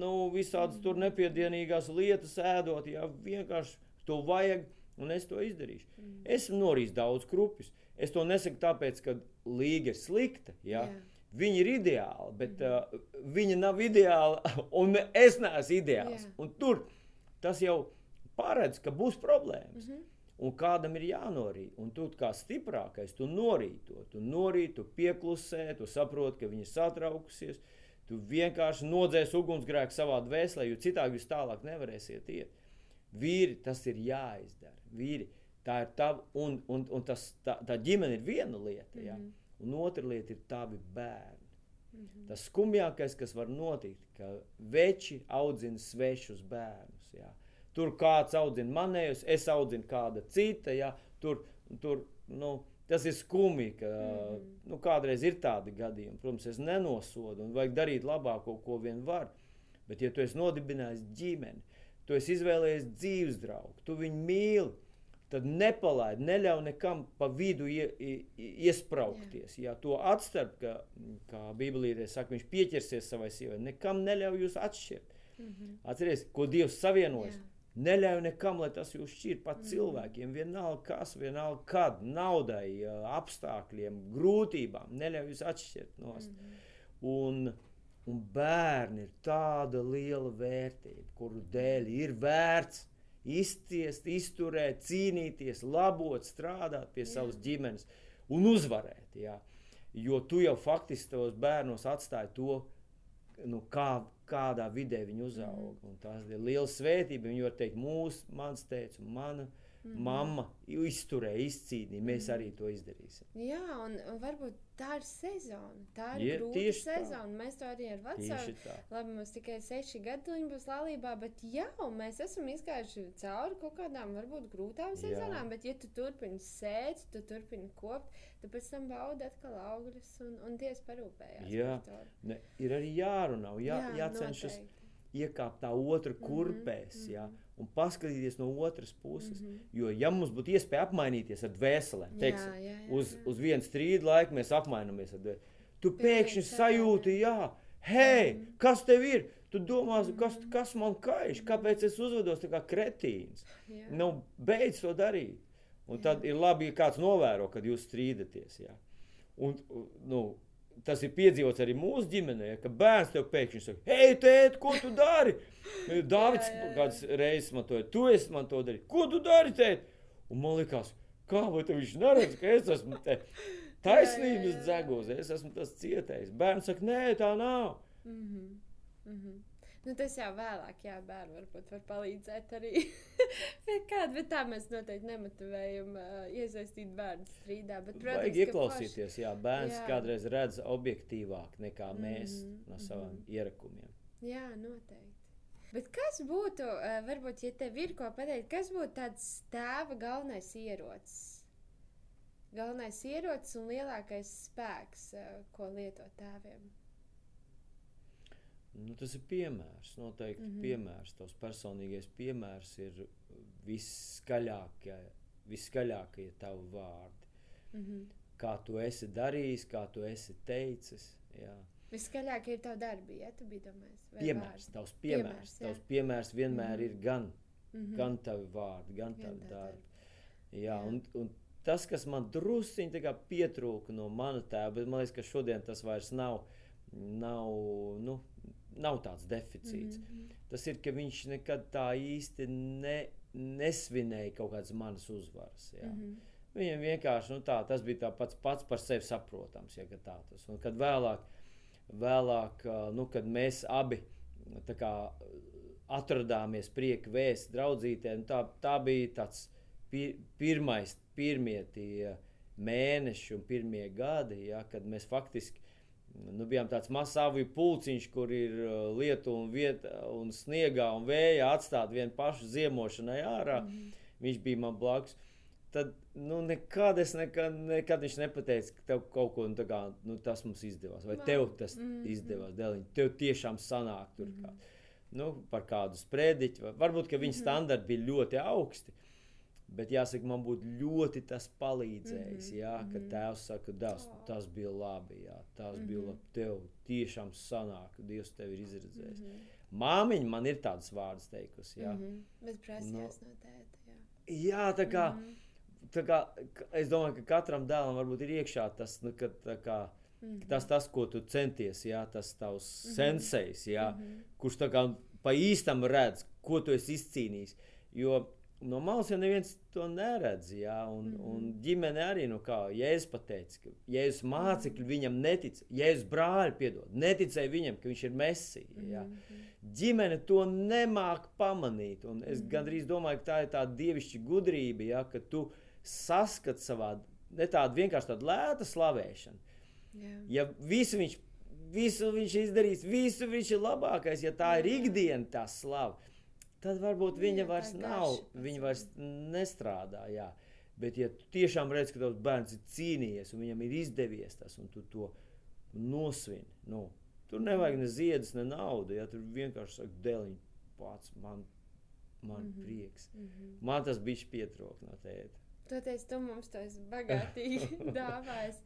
B: nu, visādas tur nepiedienīgās lietas ēdot. Ja? Vienkārši to vajag, un es to izdarīšu. Mm. Esmu norījis daudz krupjus. Es to nesaku tāpēc, ka līga ir slikta. Ja? Jā. Viņa ir ideāla, bet mm. uh, viņa nav ideāla, <laughs> un es neesmu ideāls. Tur tas jau ir paredz, ka būs problēmas. Mm -hmm. Un kādam ir jānorīt. Un tu kā stiprākais, tu norīt to. Tu norīt, tu pieklusē, tu saproti, ka viņa ir satraukusies. Tu vienkārši nodzēsi ugunsgrēku savā dvēselē, jo citādi jūs tālāk nevarēsiet iet. Vīri, tas ir jāizdara. Vīri, tā ir tava, un, un, un tas, tā, tā ģimene ir viena lieta, ja? mm -hmm. un otra lieta ir tavi bērni. Mm -hmm. Tas skumjākais, kas var notikt, ka veči audzina svešus bērnus. Ja? Tur kāds audzina manējus, es audzinu kāda cita. Ja, tur, tur, nu, tas ir skumji, ka mm. nu, kādreiz ir tādi gadījumi. Protams, es nenosodu un vajag darīt labāko, ko vien var. Bet, ja tu esi nodibinājis ģimeni, tu esi izvēlējies dzīves draugu, tu viņu mīli, tad nepalaid, neļauj nekam pa vidu ie, ie, iesprāgties. Ja to atstarp, ka, kā Bībelīte saka, viņš pieķersies savai sievai, nekam neļauj jūs atšķirt. Mm -hmm. Atcerieties, ko Dievs savienojas. Yeah. Neļauj nekam, lai tas jūs šķir pat mm. cilvēkiem. Vienalga kas, vienalga kad, naudai, apstākļiem, grūtībām. Neļauj jūs atšķirt no tās. Mm. Un, un bērni ir tāda liela vērtība, kuru dēļ ir vērts izciest, izturēt, cīnīties, labot, strādāt pie jā. savas ģimenes un uzvarēt. Jā. Jo tu jau faktiski tos bērnos atstāji to, nu, kā, kādā vidē viņi uzauga. Mm. Tas ir liels svētība. Viņi var teikt, mūsu, mans teica, mana. Mm. Mama izturēja, izcīnīja. Mēs mm arī to izdarīsim.
A: Jā, un, un varbūt tā ir sezona. Tā ir ja, grūta sezona. Tā. Mēs to arī ar vecāku. Labi, mums tikai seši gadi viņi būs laulībā, bet jā, mēs esam izgājuši cauri kaut kādām varbūt grūtām sezonām. Jā. Bet, ja tu turpini sēt, tu turpini kopt, tad pēc tam baudi atkal augļus un, un tiesa parūpējās.
B: Jā, ne, ir arī jārunā, jā, jā, jācenšas noteikti. iekāpt tā otra mhm, kurpēs. Mm -hmm. jā un paskatīties no otras puses. Mm -hmm. Jo, ja mums būtu iespēja apmainīties ar dvēselēm, teiksim, jā, jā, jā, uz, jā. uz vienu strīdu laiku mēs apmainamies ar dvēseli. Tu pēkšņi sajūti, jā, hei, mm -hmm. kas tev ir? Tu domā, kas, mhm. kas man kaiš, kāpēc es uzvedos kā kretīns? Jā. Nu, beidz to darīt. Un jā. tad ir labi, ja kāds novēro, kad jūs strīdaties. Jā. Un, nu, tas ir piedzīvots arī mūsu ģimenē, ka bērns tev pēkšņi saka, hei, tēt, ko tu dari? <laughs> Dārvids kāds reizes man to ir, tu esi man to darījis. Ko tu dari, tēt? Un man likās, kā vai tu viņš neredz, ka es esmu te <laughs> taisnības dzegos, es esmu tas cietējs. Bērns saka, nē, tā nav. Mm -hmm.
A: Mm -hmm. Nu, tas jau vēlāk, jā, bērni varbūt var palīdzēt arī. <laughs> Kāda, bet tā mēs noteikti nemotivējam uh, iesaistīt bērnu strīdā. Bet, protams,
B: Vajag ieklausīties,
A: paši...
B: jā, bērns
A: Jā.
B: kādreiz redz objektīvāk nekā mēs mm -hmm. no saviem mm. -hmm. ierakumiem.
A: Jā, noteikti. Bet kas būtu, uh, varbūt, ja tev ir ko pateikt, kas būtu tāds tēva galvenais ierocis? Galvenais ierocis un lielākais spēks, uh, ko lieto tēviem.
B: Nu, tas ir piemērs, noteikti mm
A: Mhm.
B: -hmm. piemērs. Tavs personīgais piemērs ir viskaļākie, viskaļākie tavi vārdi.
A: Mm -hmm.
B: Kā tu esi darījis, kā tu esi teicis. Jā.
A: Viskaļāk ir tava darbība, ja tu biji domājis.
B: Piemērs, tavs piemērs,
A: Piemērs,
B: tavs piemērs vienmēr
A: Mhm.
B: ir gan,
A: Mhm.
B: gan tavi vārdi, gan
A: Gan
B: tavi
A: tavi
B: darbi. Jā,
A: Jā.
B: un, un tas, kas man drusciņi pietrūka no mana tēva, bet man liekas, ka šodien tas vairs nav, nav, nu, nav tāds deficīts.
A: Mhm.
B: Tas ir, ka viņš nekad tā īsti ne, nesvinēja kaut kādas manas uzvaras. Jā.
A: Mhm.
B: Viņam vienkārši nu, tā, tas bija tā pats, pats par sevi saprotams. Ja, ka tā tas. Un kad vēlāk, vēlāk nu, kad mēs abi kā, atradāmies prieka vēstures draudzītē, nu, tā, tā bija tāds pi, pirmais, pirmie tie mēneši un pirmie gadi, ja, kad mēs faktiski nu, bijām tāds mazs aviju pulciņš, kur ir ā, lietu un, vieta, un sniegā un vējā atstāt vienu pašu ziemošanai ārā.
A: Mhm.
B: Viņš bija man blakus. Tad nu, nekad, es nekad, nekad viņš nepateica, ka tev kaut ko nu, kā, nu, tas izdevās. Vai
A: Man-
B: tev tas mm. -hmm. izdevās? Dēliņ, tev tiešām sanāk tur
A: Mhm.
B: kā, nu, par kādu sprediķi. Varbūt, ka viņa
A: Mhm.
B: standarti bija ļoti augsti. Bet jāsaka, man būtu ļoti tas palīdzējis.
A: Mhm,
B: Jā, kad
A: mhm.
B: tēvs saka, tas,
A: O.
B: tas bija labi. Jā, tas bija
A: Mhm.
B: labi. Tev tiešām sanāk, Dievs tevi ir izredzējis.
A: Mhm.
B: Māmiņa man ir tādas vārdas teikusi. Jā,
A: Mhm. Bet prasījās no tēta. jā.
B: jā tā kā.
A: Mhm.
B: tā kā, es domāju, ka katram dēlam varbūt ir iekšā tas, nu, ka, kā,
A: Mhm.
B: tas, tas, ko tu centies, jā, tas tavs
A: Mhm.
B: sensejs, jā,
A: Mhm.
B: kurš tā kā pa īstam redz, ko tu esi izcīnījis. Jo no malas jau neviens to neredz, jā, un,
A: Mhm.
B: un ģimene arī, nu kā Jēzus pateica, ka Jēzus mācekļi viņam netic, Jēzus brāļi piedod, neticēja viņam, ka viņš ir mesija, jā.
A: Mhm.
B: Ģimene to nemāk pamanīt. un Es
A: Mhm.
B: gandrīz domāju, ka tā ir tāda dievišķa gudrība, ja, ka tu saskati savā, ne tāda vienkārši tāda lēta slavēšana.
A: Jā.
B: Ja visu viņš, visu viņš izdarīs, visu viņš ir labākais, ja tā ir
A: Jā.
B: ikdiena, tā slava, tad varbūt
A: Jā,
B: viņa
A: tā
B: vairs nav,
A: pats
B: viņa
A: ir.
B: vairs nestrādā. Jā. Bet, ja tu tiešām redz, ka tavs bērns ir cīnījies un viņam ir izdevies tas, un tu to nosvini, nu, tur nevajag ne ziedus, ne naudu. Ja, tur vienkārši saka, dēliņ, pats man, man mm. -hmm. prieks.
A: Mhm.
B: Man tas bija pietrūkst no tēta.
A: Toties tu mums esi bagātīgi <laughs> dāvājis.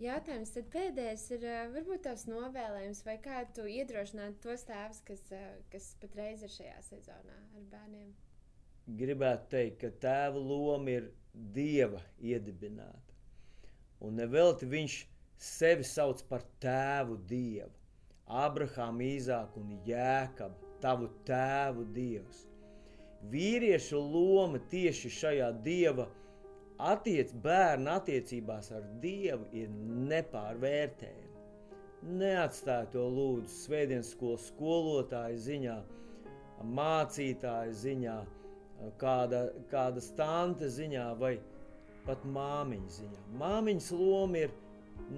A: Jautājums tad pēdējais ir, ā, varbūt tavs novēlējums, vai kā tu iedrošinātu tos tēvus, kas, ā, kas patreiz ir šajā sezonā ar bērniem?
B: gribētu teikt, ka tēva loma ir dieva iedibināta. Un nevelti viņš sevi sauc par tēvu dievu. Abrahāmu, Īzāku un Jēkabu, tavu tēvu dievs. Vīrieša loma tieši šajā dieva attiec, bērna attiecībās ar dievu ir nepārvērtējama. Neatstāj to lūdzu svētdienas skolas skolotāja ziņā, mācītāja ziņā, kāda, kāda stante ziņā vai pat māmiņa ziņā. Māmiņas loma ir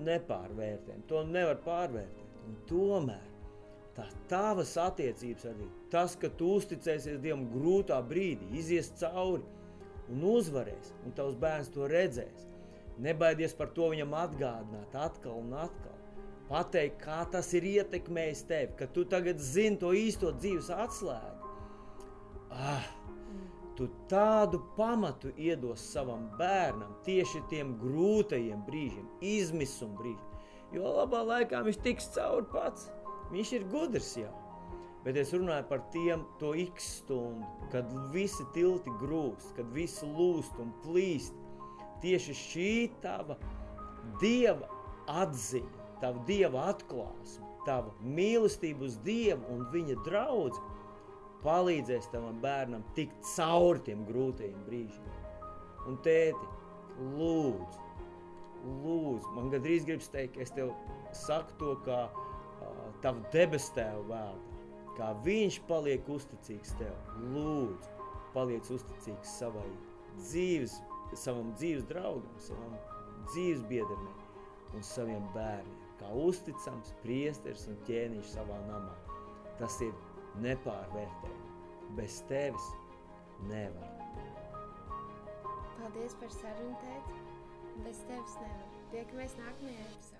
B: nepārvērtējama. To nevar pārvērtēt. Un tomēr tā tavas attiecības ar Dievu, tas, ka tu uzticēsies Dievam grūtā brīdī, izies cauri un uzvarēs, un tavs bērns to redzēs. Nebaidies par to viņam atgādināt atkal un atkal. Pateikt, kā tas ir ietekmējis tevi, ka tu tagad zini to īsto dzīves atslēgu. Ah, tu tādu pamatu iedos savam bērnam tieši tiem grūtajiem brīžiem, izmisuma brīžiem. Jo labā laikā viņš tiks cauri pats. Viņš ir gudrs jau. Bet es runāju par tiem to x stundu, kad visi tilti grūst, kad viss lūst un plīst. Tieši šī tava dieva atziņa, tava dieva atklāsme, tava mīlestība uz dievu un viņa draugu palīdzēs tavam bērnam tikt cauri tiem grūtajiem brīžiem. Un tēti, lūdzu, lūdzu, man gandrīz gribas teikt, es tev saku to kā uh, tavu debesu tēvu vārdā. Kā viņš paliek uzticīgs tev. Lūdzu, paliec uzticīgs savai dzīves, savam dzīves draugam, savam dzīves biedriem un saviem bērniem. Kā uzticams priesteris un ķēniņš savā namā. Tas ir nepārvērtējami. Bez tevis nevar.
A: Paldies par sarunu, tēti. Bez tevis nevar. Tiekamies nākamajā epizodē.